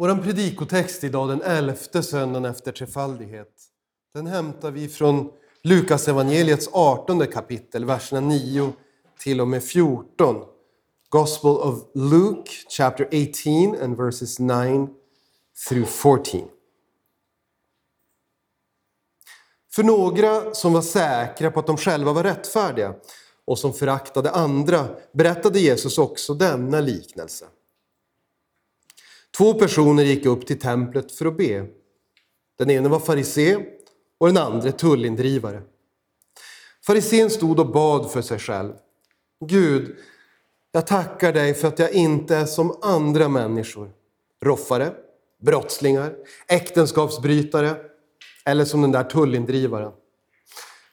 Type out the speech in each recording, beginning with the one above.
Vår predikotext idag, den elfte söndagen efter trefaldighet, den hämtar vi från Lukas evangeliets 18 kapitel, verserna 9 till och med 14. Gospel of Luke, chapter 18 and verses 9 through 14. För några som var säkra på att de själva var rättfärdiga och som föraktade andra berättade Jesus också denna liknelse. Två personer gick upp till templet för att be. Den ene var farisé och den andra tullindrivare. Farisén stod och bad för sig själv. Gud, jag tackar dig för att jag inte är som andra människor. Roffare, brottslingar, äktenskapsbrytare eller som den där tullindrivaren.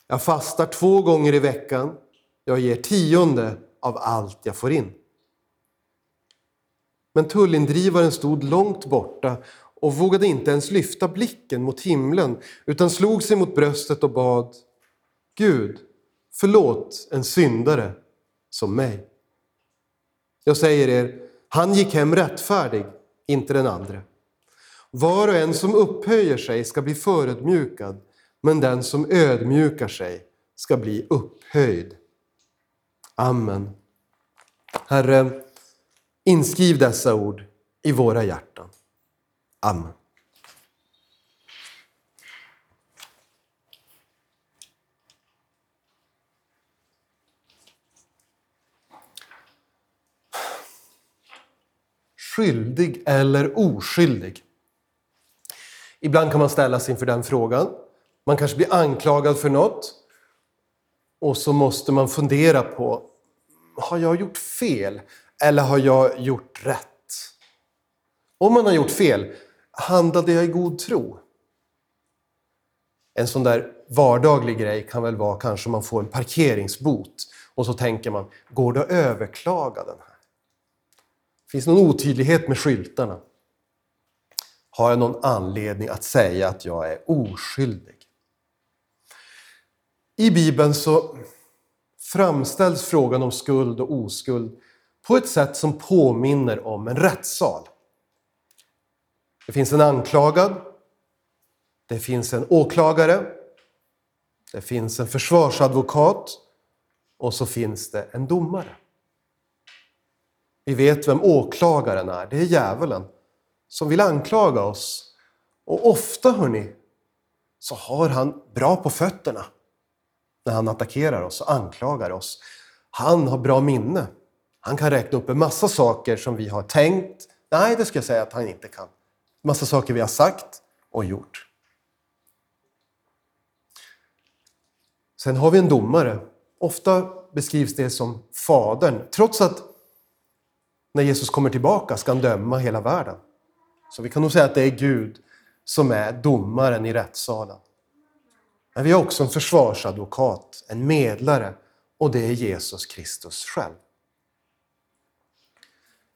Jag fastar två gånger i veckan. Jag ger tionde av allt jag får in. Men tullindrivaren stod långt borta och vågade inte ens lyfta blicken mot himlen utan slog sig mot bröstet och bad Gud, förlåt en syndare som mig. Jag säger er, han gick hem rättfärdig, inte den andre. Var och en som upphöjer sig ska bli förödmjukad, men den som ödmjukar sig ska bli upphöjd. Amen. Herre, inskriv dessa ord i våra hjärtan. Amen. Skyldig eller oskyldig? Ibland kan man ställas inför den frågan. Man kanske blir anklagad för något och så måste man fundera på, har jag gjort fel eller har jag gjort rätt? Om man har gjort fel, handlade jag i god tro? En sån där vardaglig grej kan väl vara kanske man får en parkeringsbot och så tänker man, går det att överklaga den här? Finns det någon otydlighet med skyltarna? Har jag någon anledning att säga att jag är oskyldig? I Bibeln så framställs frågan om skuld och oskuld på ett sätt som påminner om en rättssal. Det finns en anklagad, det finns en åklagare, det finns en försvarsadvokat och så finns det en domare. Vi vet vem åklagaren är, det är djävulen som vill anklaga oss. Och ofta, hörni, så har han bra på fötterna när han attackerar oss och anklagar oss. Han har bra minne. Han kan räkna upp en massa saker som vi har tänkt. Nej, det ska jag säga att han inte kan. Massa saker vi har sagt och gjort. Sen har vi en domare. Ofta beskrivs det som Fadern, trots att när Jesus kommer tillbaka ska han döma hela världen. Så vi kan nog säga att det är Gud som är domaren i rättssalen. Men vi har också en försvarsadvokat, en medlare, och det är Jesus Kristus själv.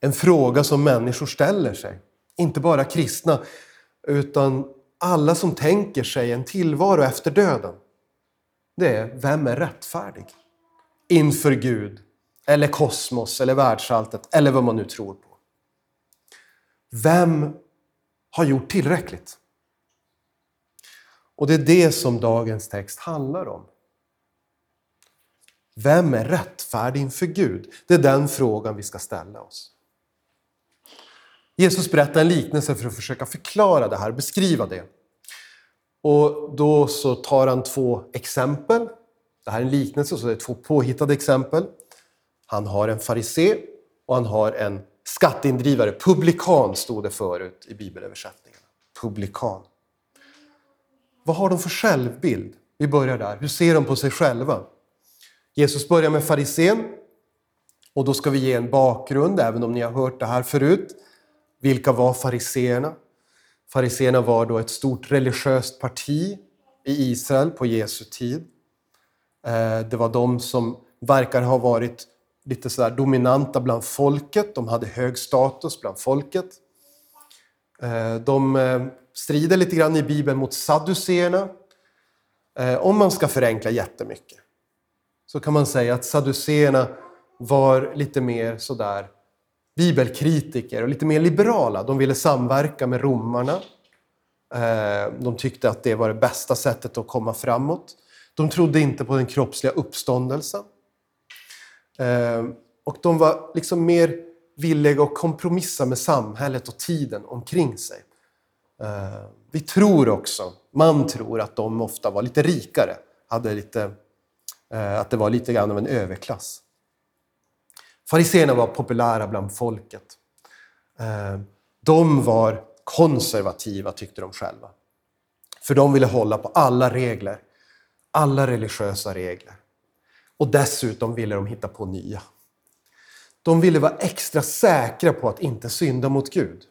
En fråga som människor ställer sig, inte bara kristna, utan alla som tänker sig en tillvaro efter döden. Det är, vem är rättfärdig? Inför Gud, eller kosmos, eller världsalltet, eller vad man nu tror på. Vem har gjort tillräckligt? Och det är det som dagens text handlar om. Vem är rättfärdig inför Gud? Det är den frågan vi ska ställa oss. Jesus berättar en liknelse för att försöka förklara det här, beskriva det. Och då så tar han två exempel. Det här är en liknelse, så det är två påhittade exempel. Han har en farisé och han har en skatteindrivare. Publikan stod det förut i bibelöversättningen. Publikan. Vad har de för självbild? Vi börjar där. Hur ser de på sig själva? Jesus börjar med farisén. Och då ska vi ge en bakgrund, även om ni har hört det här förut. Vilka var fariseerna? Fariseerna var då ett stort religiöst parti i Israel på Jesu tid. Eh, det var de som verkar ha varit lite sådär dominanta bland folket. De hade hög status bland folket. Eh, de eh, strider lite grann i Bibeln mot sadduceerna. Om man ska förenkla jättemycket så kan man säga att sadduceerna var lite mer sådär bibelkritiker och lite mer liberala. De ville samverka med romarna. Eh, de tyckte att det var det bästa sättet att komma framåt. De trodde inte på den kroppsliga uppståndelsen. Eh, och de var liksom mer villiga att kompromissa med samhället och tiden omkring sig. Eh, vi tror också, man tror att de ofta var lite rikare, hade lite, att det var lite grann av en överklass. Fariséerna var populära bland folket. Eh, de var konservativa tyckte de själva. För de ville hålla på alla regler, alla religiösa regler. Och dessutom ville de hitta på nya. De ville vara extra säkra på att inte synda mot Gud.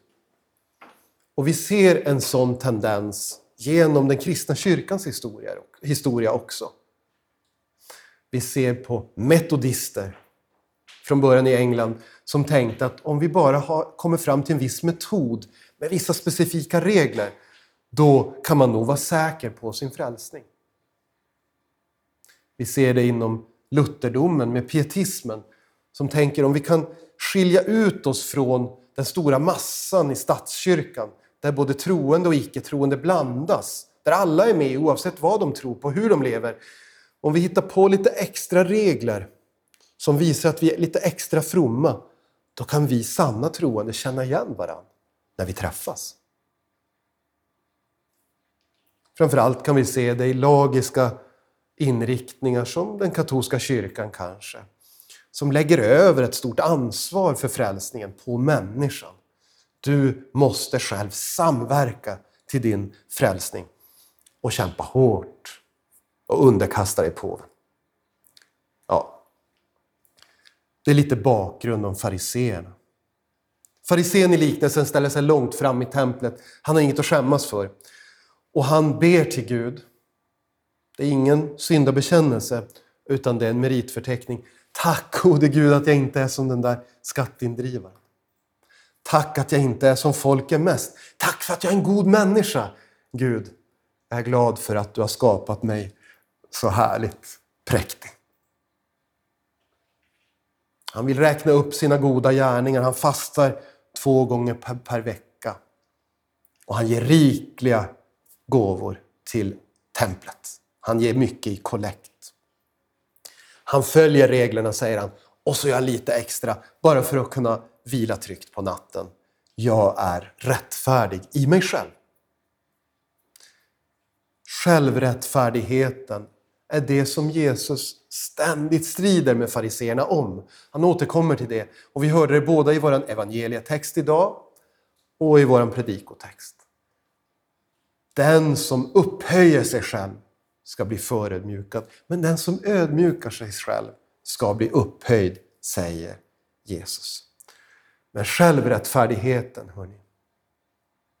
Och vi ser en sån tendens genom den kristna kyrkans historia också. Vi ser på metodister från början i England som tänkte att om vi bara har, kommer fram till en viss metod med vissa specifika regler, då kan man nog vara säker på sin frälsning. Vi ser det inom lutherdomen med pietismen som tänker om vi kan skilja ut oss från den stora massan i statskyrkan där både troende och icke-troende blandas, där alla är med oavsett vad de tror på, hur de lever. Om vi hittar på lite extra regler som visar att vi är lite extra fromma, då kan vi sanna troende känna igen varandra när vi träffas. Framförallt kan vi se det i lagiska inriktningar som den katolska kyrkan kanske, som lägger över ett stort ansvar för frälsningen på människan. Du måste själv samverka till din frälsning och kämpa hårt och underkasta dig påven. Ja. Det är lite bakgrund om fariseerna. Farisén i liknelsen ställer sig långt fram i templet. Han har inget att skämmas för. Och han ber till Gud. Det är ingen syndabekännelse, utan det är en meritförteckning. Tack gode Gud att jag inte är som den där skatteindrivaren. Tack att jag inte är som folk är mest. Tack för att jag är en god människa. Gud, jag är glad för att du har skapat mig så härligt präktig. Han vill räkna upp sina goda gärningar. Han fastar två gånger per, per vecka. Och han ger rikliga gåvor till templet. Han ger mycket i kollekt. Han följer reglerna, säger han, och så gör han lite extra bara för att kunna vila tryggt på natten. Jag är rättfärdig i mig själv. Självrättfärdigheten är det som Jesus ständigt strider med fariseerna om. Han återkommer till det och vi hörde det både i vår evangelietext idag och i vår predikotext. Den som upphöjer sig själv ska bli förödmjukad, men den som ödmjukar sig själv ska bli upphöjd, säger Jesus. Men självrättfärdigheten, hörni,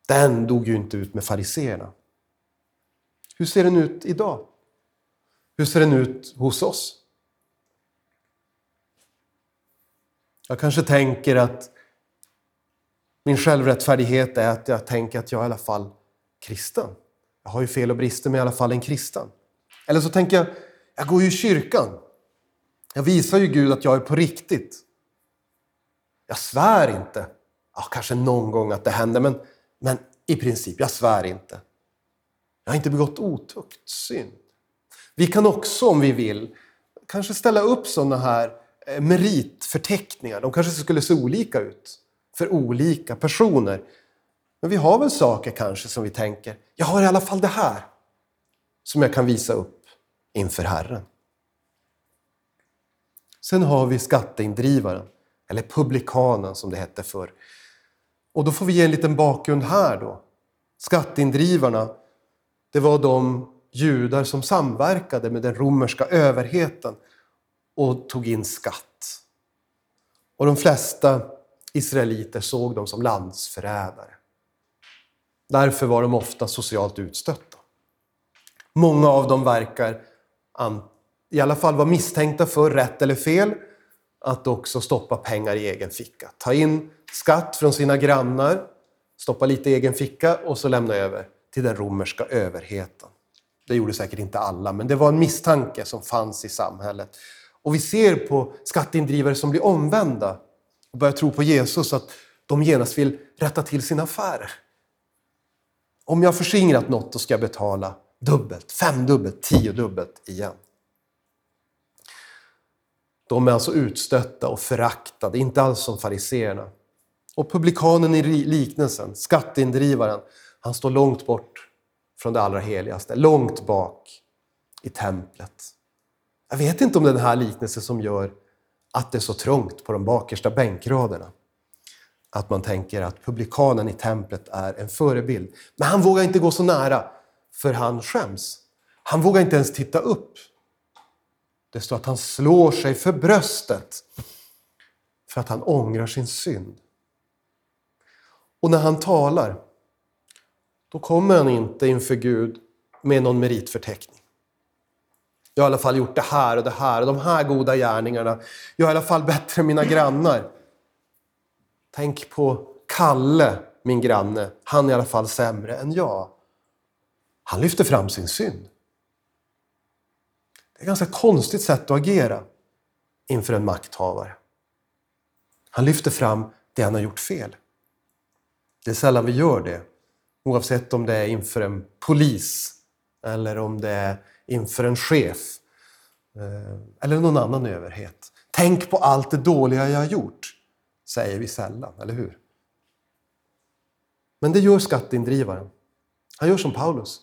den dog ju inte ut med fariseerna. Hur ser den ut idag? Hur ser den ut hos oss? Jag kanske tänker att min självrättfärdighet är att jag tänker att jag är i alla fall kristen. Jag har ju fel och brister, men jag är i alla fall en kristen. Eller så tänker jag, jag går ju i kyrkan. Jag visar ju Gud att jag är på riktigt. Jag svär inte. Ja, kanske någon gång att det händer, men, men i princip, jag svär inte. Jag har inte begått otukt, synd. Vi kan också, om vi vill, kanske ställa upp sådana här eh, meritförteckningar. De kanske skulle se olika ut för olika personer. Men vi har väl saker kanske som vi tänker, jag har i alla fall det här som jag kan visa upp inför Herren. Sen har vi skatteindrivaren, eller publikanen som det hette förr. Och då får vi ge en liten bakgrund här då. Skatteindrivarna, det var de judar som samverkade med den romerska överheten och tog in skatt. Och de flesta israeliter såg dem som landsförrädare. Därför var de ofta socialt utstötta. Många av dem verkar i alla fall vara misstänkta för, rätt eller fel, att också stoppa pengar i egen ficka. Ta in skatt från sina grannar, stoppa lite i egen ficka och så lämna över till den romerska överheten. Det gjorde säkert inte alla, men det var en misstanke som fanns i samhället. Och vi ser på skatteindrivare som blir omvända och börjar tro på Jesus att de genast vill rätta till sina affärer. Om jag har förskingrat något, då ska jag betala dubbelt, femdubbelt, tiodubbelt igen. De är alltså utstötta och föraktade, inte alls som fariseerna. Och publikanen i liknelsen, skatteindrivaren, han står långt bort från det allra heligaste, långt bak i templet. Jag vet inte om det är den här liknelsen som gör att det är så trångt på de bakersta bänkraderna. Att man tänker att publikanen i templet är en förebild. Men han vågar inte gå så nära, för han skäms. Han vågar inte ens titta upp. Det står att han slår sig för bröstet för att han ångrar sin synd. Och när han talar, då kommer han inte inför Gud med någon meritförteckning. Jag har i alla fall gjort det här och det här och de här goda gärningarna. Jag är i alla fall bättre än mina grannar. Tänk på Kalle, min granne. Han är i alla fall sämre än jag. Han lyfter fram sin synd. Det är ett ganska konstigt sätt att agera inför en makthavare. Han lyfter fram det han har gjort fel. Det är sällan vi gör det, oavsett om det är inför en polis eller om det är inför en chef eh, eller någon annan överhet. Tänk på allt det dåliga jag har gjort, säger vi sällan, eller hur? Men det gör skatteindrivaren. Han gör som Paulus.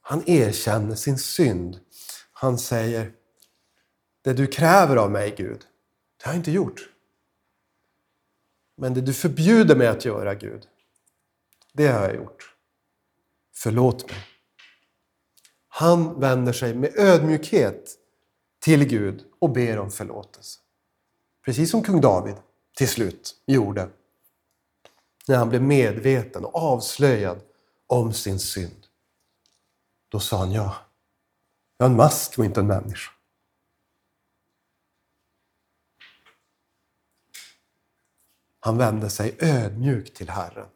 Han erkänner sin synd. Han säger, det du kräver av mig, Gud, det har jag inte gjort. Men det du förbjuder mig att göra, Gud, det har jag gjort. Förlåt mig. Han vänder sig med ödmjukhet till Gud och ber om förlåtelse. Precis som kung David till slut gjorde när han blev medveten och avslöjad om sin synd. Då sa han ja, jag är en mask och inte en människa. Han vände sig ödmjukt till Herren.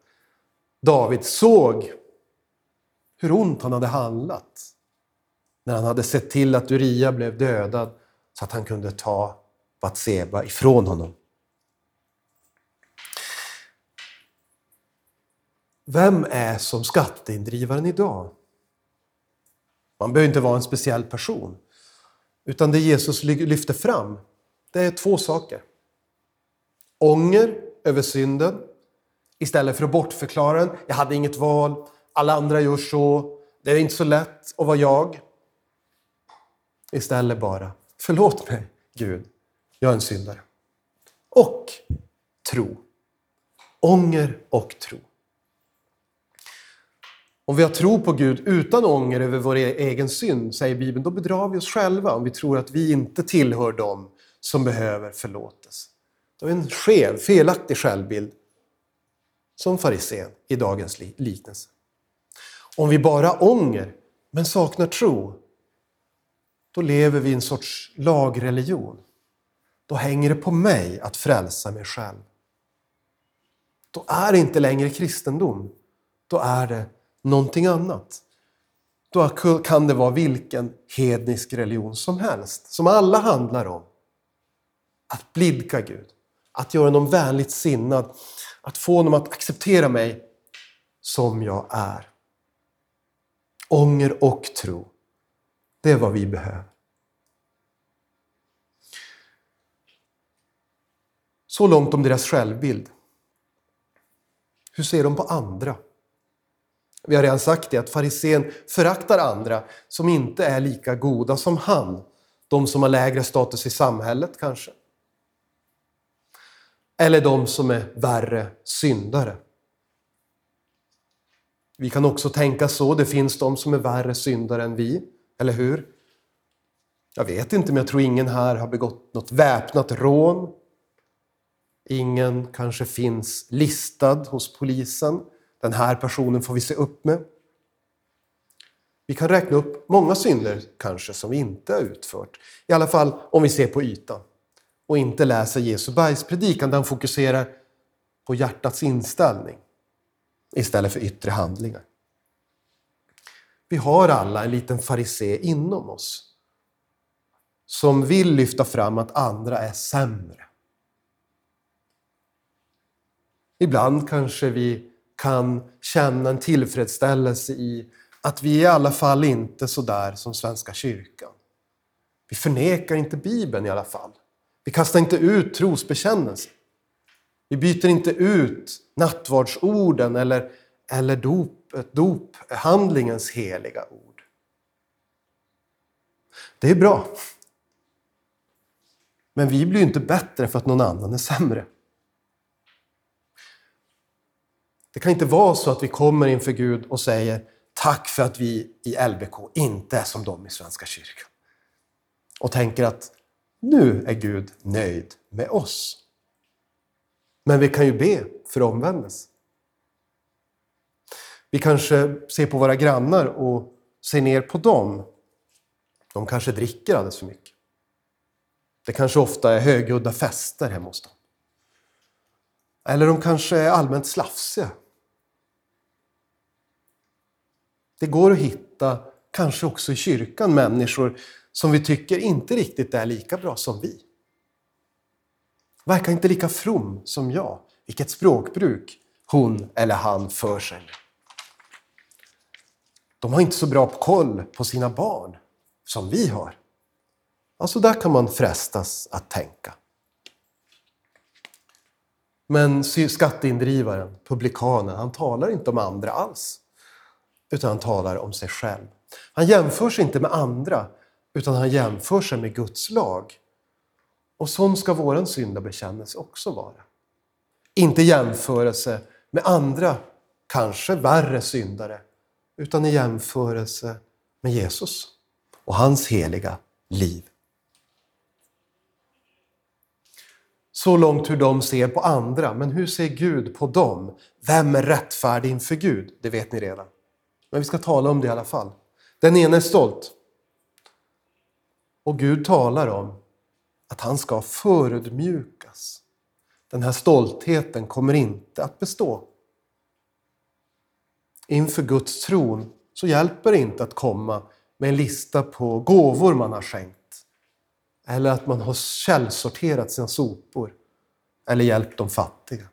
David såg hur ont han hade handlat när han hade sett till att Uria blev dödad så att han kunde ta Batseba ifrån honom. Vem är som skatteindrivaren idag? Man behöver inte vara en speciell person. Utan det Jesus lyfter fram, det är två saker. Ånger över synden istället för att bortförklara den. Jag hade inget val, alla andra gör så, det är inte så lätt att vara jag. Istället bara, förlåt mig Gud, jag är en syndare. Och tro. Ånger och tro. Om vi har tro på Gud utan ånger över vår e-, egen synd, säger Bibeln, då bedrar vi oss själva om vi tror att vi inte tillhör dem som behöver förlåtelse. Det är en skev, felaktig självbild som farisén i dagens liknelse. Om vi bara ånger men saknar tro, då lever vi i en sorts lagreligion. Då hänger det på mig att frälsa mig själv. Då är det inte längre kristendom. Då är det någonting annat. Då kan det vara vilken hednisk religion som helst, som alla handlar om att blidka Gud, att göra honom vänligt sinnad, att få honom att acceptera mig som jag är. Ånger och tro, det är vad vi behöver. Så långt om deras självbild. Hur ser de på andra? Vi har redan sagt det, att farisén föraktar andra som inte är lika goda som han. De som har lägre status i samhället kanske. Eller de som är värre syndare. Vi kan också tänka så, det finns de som är värre syndare än vi, eller hur? Jag vet inte, men jag tror ingen här har begått något väpnat rån. Ingen kanske finns listad hos polisen. Den här personen får vi se upp med. Vi kan räkna upp många synder kanske som vi inte har utfört. I alla fall om vi ser på ytan och inte läser Jesu bergspredikan där han fokuserar på hjärtats inställning istället för yttre handlingar. Vi har alla en liten farisé inom oss som vill lyfta fram att andra är sämre. Ibland kanske vi kan känna en tillfredsställelse i att vi i alla fall inte så där som Svenska kyrkan. Vi förnekar inte Bibeln i alla fall. Vi kastar inte ut trosbekännelsen. Vi byter inte ut nattvardsorden eller, eller dop, dophandlingens heliga ord. Det är bra. Men vi blir inte bättre för att någon annan är sämre. Det kan inte vara så att vi kommer inför Gud och säger tack för att vi i LBK inte är som de i Svenska kyrkan. Och tänker att nu är Gud nöjd med oss. Men vi kan ju be för omvändelse. Vi kanske ser på våra grannar och ser ner på dem. De kanske dricker alldeles för mycket. Det kanske ofta är högljudda fester hemma hos dem. Eller de kanske är allmänt slafsiga. Det går att hitta, kanske också i kyrkan, människor som vi tycker inte riktigt är lika bra som vi. Verkar inte lika from som jag. Vilket språkbruk hon eller han för sig. De har inte så bra koll på sina barn som vi har. Alltså där kan man frestas att tänka. Men skatteindrivaren, publikanen, han talar inte om andra alls. Utan han talar om sig själv. Han jämför sig inte med andra, utan han jämför sig med Guds lag. Och sån ska vår syndabekännelse också vara. Inte jämförelse med andra, kanske värre syndare, utan i jämförelse med Jesus och hans heliga liv. Så långt hur de ser på andra, men hur ser Gud på dem? Vem är rättfärdig inför Gud? Det vet ni redan. Men vi ska tala om det i alla fall. Den ene är stolt. Och Gud talar om att han ska förödmjukas. Den här stoltheten kommer inte att bestå. Inför Guds tron så hjälper det inte att komma med en lista på gåvor man har skänkt. Eller att man har källsorterat sina sopor. Eller hjälpt de fattiga.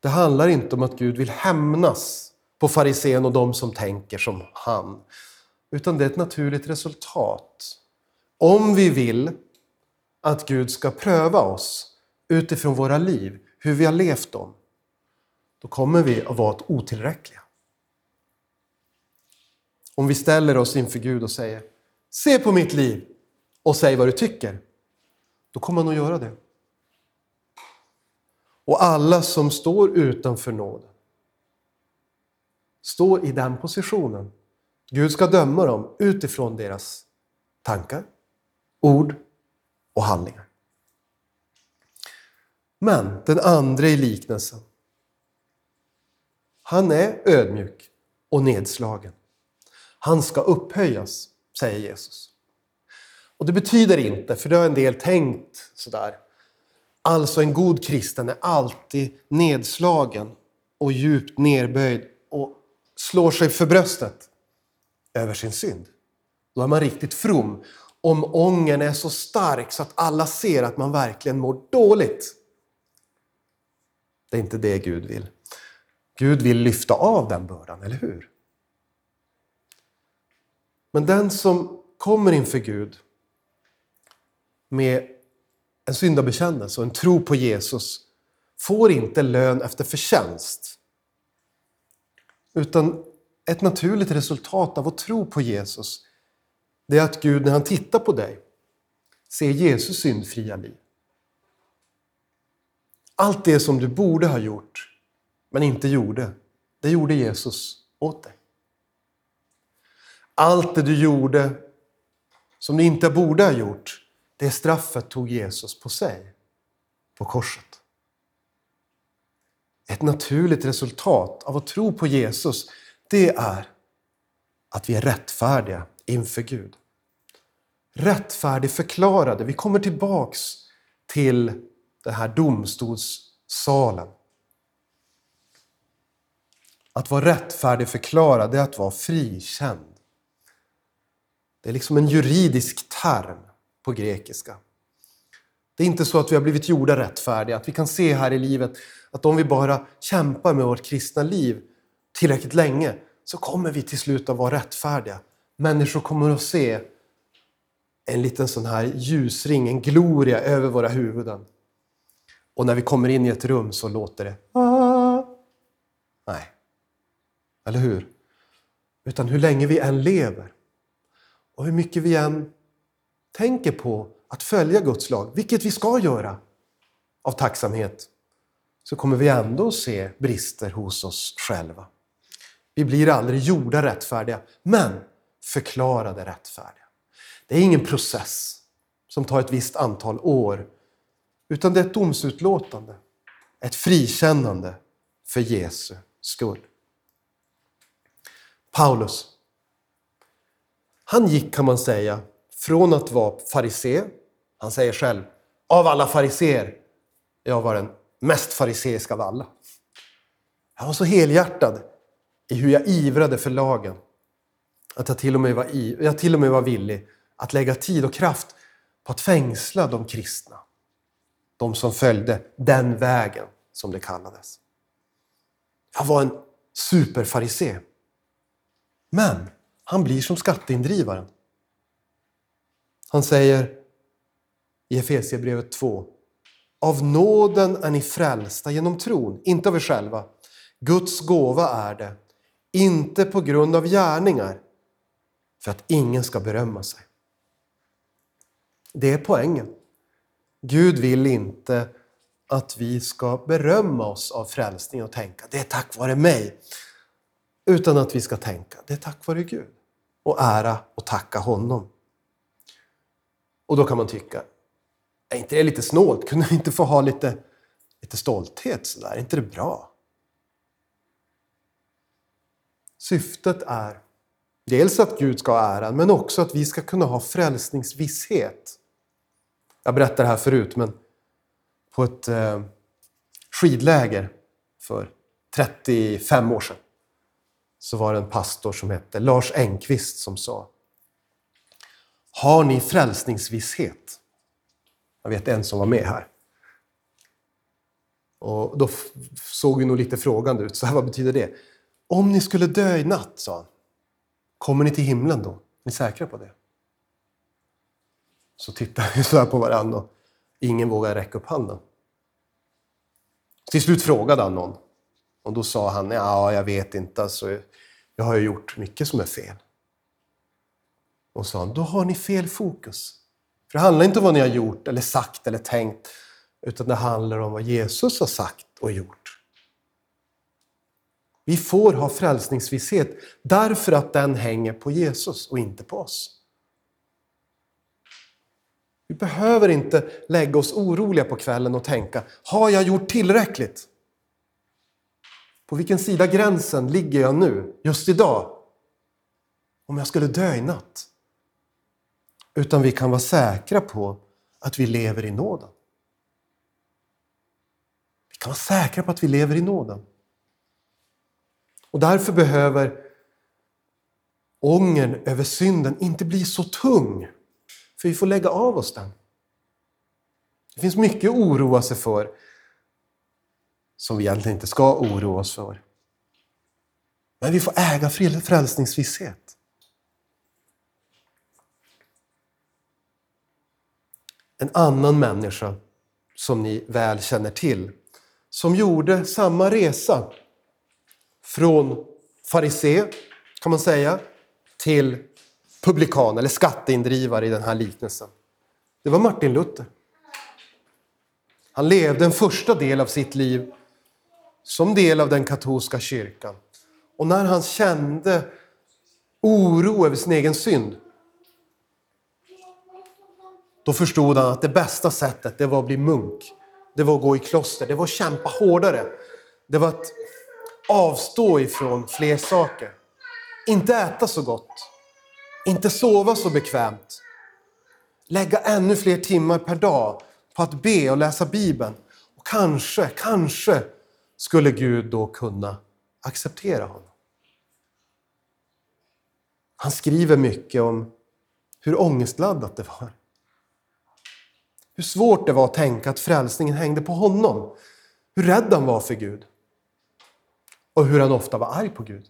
Det handlar inte om att Gud vill hämnas på farisén och de som tänker som han. Utan det är ett naturligt resultat. Om vi vill att Gud ska pröva oss utifrån våra liv, hur vi har levt dem, då kommer vi att vara otillräckliga. Om vi ställer oss inför Gud och säger Se på mitt liv och säg vad du tycker. Då kommer han att göra det. Och alla som står utanför nåden står i den positionen. Gud ska döma dem utifrån deras tankar, ord och handlingar. Men den andra i liknelsen, han är ödmjuk och nedslagen. Han ska upphöjas, säger Jesus. Och det betyder inte, för det har en del tänkt sådär, Alltså en god kristen är alltid nedslagen och djupt nerböjd och slår sig för bröstet över sin synd. Då är man riktigt from. Om ången är så stark så att alla ser att man verkligen mår dåligt. Det är inte det Gud vill. Gud vill lyfta av den bördan, eller hur? Men den som kommer inför Gud med en syndabekännelse och en tro på Jesus får inte lön efter förtjänst. Utan ett naturligt resultat av att tro på Jesus, det är att Gud när han tittar på dig ser Jesus syndfria liv. Allt det som du borde ha gjort, men inte gjorde, det gjorde Jesus åt dig. Allt det du gjorde som du inte borde ha gjort, det straffet tog Jesus på sig på korset. Ett naturligt resultat av att tro på Jesus, det är att vi är rättfärdiga inför Gud. Rättfärdig förklarade. Vi kommer tillbaks till den här domstolssalen. Att vara rättfärdig förklarad, är att vara frikänd. Det är liksom en juridisk term på grekiska. Det är inte så att vi har blivit gjorda rättfärdiga, att vi kan se här i livet att om vi bara kämpar med vårt kristna liv tillräckligt länge så kommer vi till slut att vara rättfärdiga. Människor kommer att se en liten sån här ljusring, en gloria över våra huvuden. Och när vi kommer in i ett rum så låter det. Ah. Nej. Eller hur? Utan hur länge vi än lever och hur mycket vi än tänker på att följa Guds lag, vilket vi ska göra av tacksamhet, så kommer vi ändå att se brister hos oss själva. Vi blir aldrig gjorda rättfärdiga, men förklarade rättfärdiga. Det är ingen process som tar ett visst antal år, utan det är ett domsutlåtande, ett frikännande för Jesu skull. Paulus, han gick kan man säga från att vara farisé, han säger själv, av alla fariseer, jag var den mest fariseiska av alla. Han var så helhjärtad i hur jag ivrade för lagen. Att jag till och med var, i, jag till och med var villig att lägga tid och kraft på att fängsla de kristna. De som följde den vägen, som det kallades. Jag var en superfarisé. Men han blir som skatteindrivaren. Han säger i Efesierbrevet 2. Av nåden är ni frälsta genom tron, inte av er själva. Guds gåva är det, inte på grund av gärningar, för att ingen ska berömma sig. Det är poängen. Gud vill inte att vi ska berömma oss av frälsningen och tänka det är tack vare mig. Utan att vi ska tänka det är tack vare Gud. Och ära och tacka honom. Och då kan man tycka, är inte det lite snålt? Kunde vi inte få ha lite, lite stolthet sådär? Är inte det bra? Syftet är dels att Gud ska ha äran, men också att vi ska kunna ha frälsningsvisshet. Jag berättade det här förut, men på ett eh, skidläger för 35 år sedan så var det en pastor som hette Lars Engqvist som sa Har ni frälsningsvisshet? Jag vet en som var med här. Och då såg vi nog lite frågande ut. Så här, vad betyder det? Om ni skulle dö i natt, sa han, kommer ni till himlen då? Är ni säkra på det? Så tittade vi så här på varandra och ingen vågade räcka upp handen. Till slut frågade han någon och då sa han, ja, jag vet inte, alltså, jag har ju gjort mycket som är fel. Och sa han, då har ni fel fokus. För det handlar inte om vad ni har gjort, eller sagt eller tänkt, utan det handlar om vad Jesus har sagt och gjort. Vi får ha frälsningsvisshet därför att den hänger på Jesus och inte på oss. Vi behöver inte lägga oss oroliga på kvällen och tänka, har jag gjort tillräckligt? På vilken sida gränsen ligger jag nu, just idag? Om jag skulle dö i natt? Utan vi kan vara säkra på att vi lever i nåden. Vi kan vara säkra på att vi lever i nåden. Och därför behöver ångern över synden inte bli så tung. För vi får lägga av oss den. Det finns mycket att oroa sig för som vi egentligen inte ska oroa oss för. Men vi får äga frälsningsvisshet. En annan människa som ni väl känner till, som gjorde samma resa från farisé, kan man säga, till publikan eller skatteindrivare i den här liknelsen. Det var Martin Luther. Han levde en första del av sitt liv som del av den katolska kyrkan. Och när han kände oro över sin egen synd, då förstod han att det bästa sättet det var att bli munk. Det var att gå i kloster, det var att kämpa hårdare. Det var att avstå ifrån fler saker. Inte äta så gott. Inte sova så bekvämt. Lägga ännu fler timmar per dag på att be och läsa Bibeln. Och kanske, kanske skulle Gud då kunna acceptera honom. Han skriver mycket om hur ångestladdat det var. Hur svårt det var att tänka att frälsningen hängde på honom. Hur rädd han var för Gud. Och hur han ofta var arg på Gud.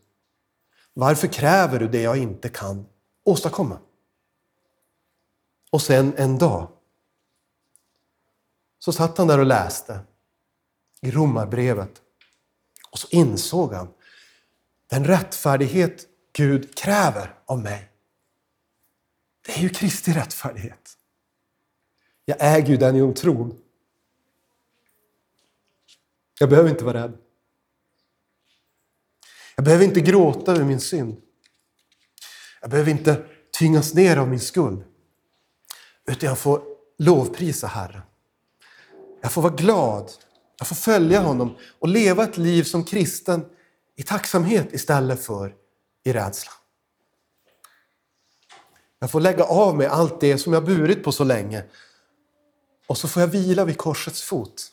Varför kräver du det jag inte kan åstadkomma? Och sen en dag så satt han där och läste i Romarbrevet och så insåg han den rättfärdighet Gud kräver av mig. Det är ju Kristi rättfärdighet. Jag äger ju den genom tron. Jag behöver inte vara rädd. Jag behöver inte gråta över min synd. Jag behöver inte tyngas ner av min skuld. Utan jag får lovprisa Herren. Jag får vara glad. Jag får följa honom och leva ett liv som kristen i tacksamhet istället för i rädsla. Jag får lägga av mig allt det som jag burit på så länge och så får jag vila vid korsets fot.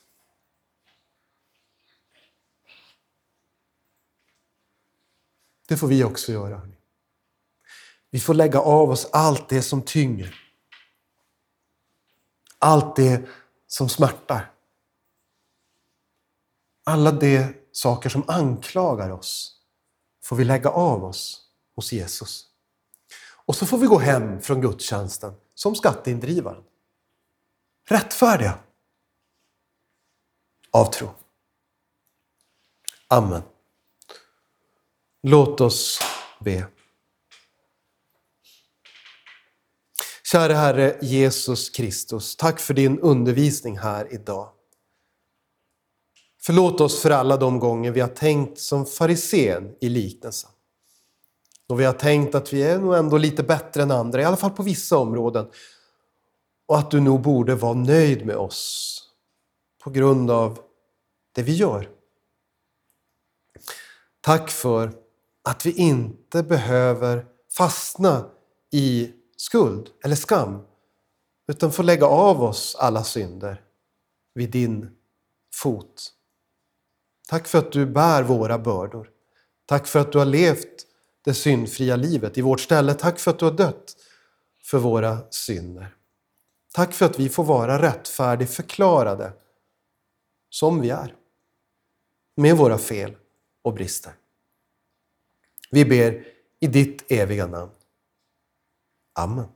Det får vi också göra. Vi får lägga av oss allt det som tynger. Allt det som smärtar. Alla de saker som anklagar oss får vi lägga av oss hos Jesus. Och så får vi gå hem från gudstjänsten som skatteindrivaren. Rättfärdiga av tro. Amen. Låt oss be. Kära Herre Jesus Kristus, tack för din undervisning här idag. Förlåt oss för alla de gånger vi har tänkt som farisén i liknelsen. Då vi har tänkt att vi är nog ändå lite bättre än andra, i alla fall på vissa områden. Och att du nog borde vara nöjd med oss på grund av det vi gör. Tack för att vi inte behöver fastna i skuld eller skam utan får lägga av oss alla synder vid din fot. Tack för att du bär våra bördor. Tack för att du har levt det syndfria livet i vårt ställe. Tack för att du har dött för våra synder. Tack för att vi får vara rättfärdigt förklarade som vi är. Med våra fel och brister. Vi ber i ditt eviga namn. Amen.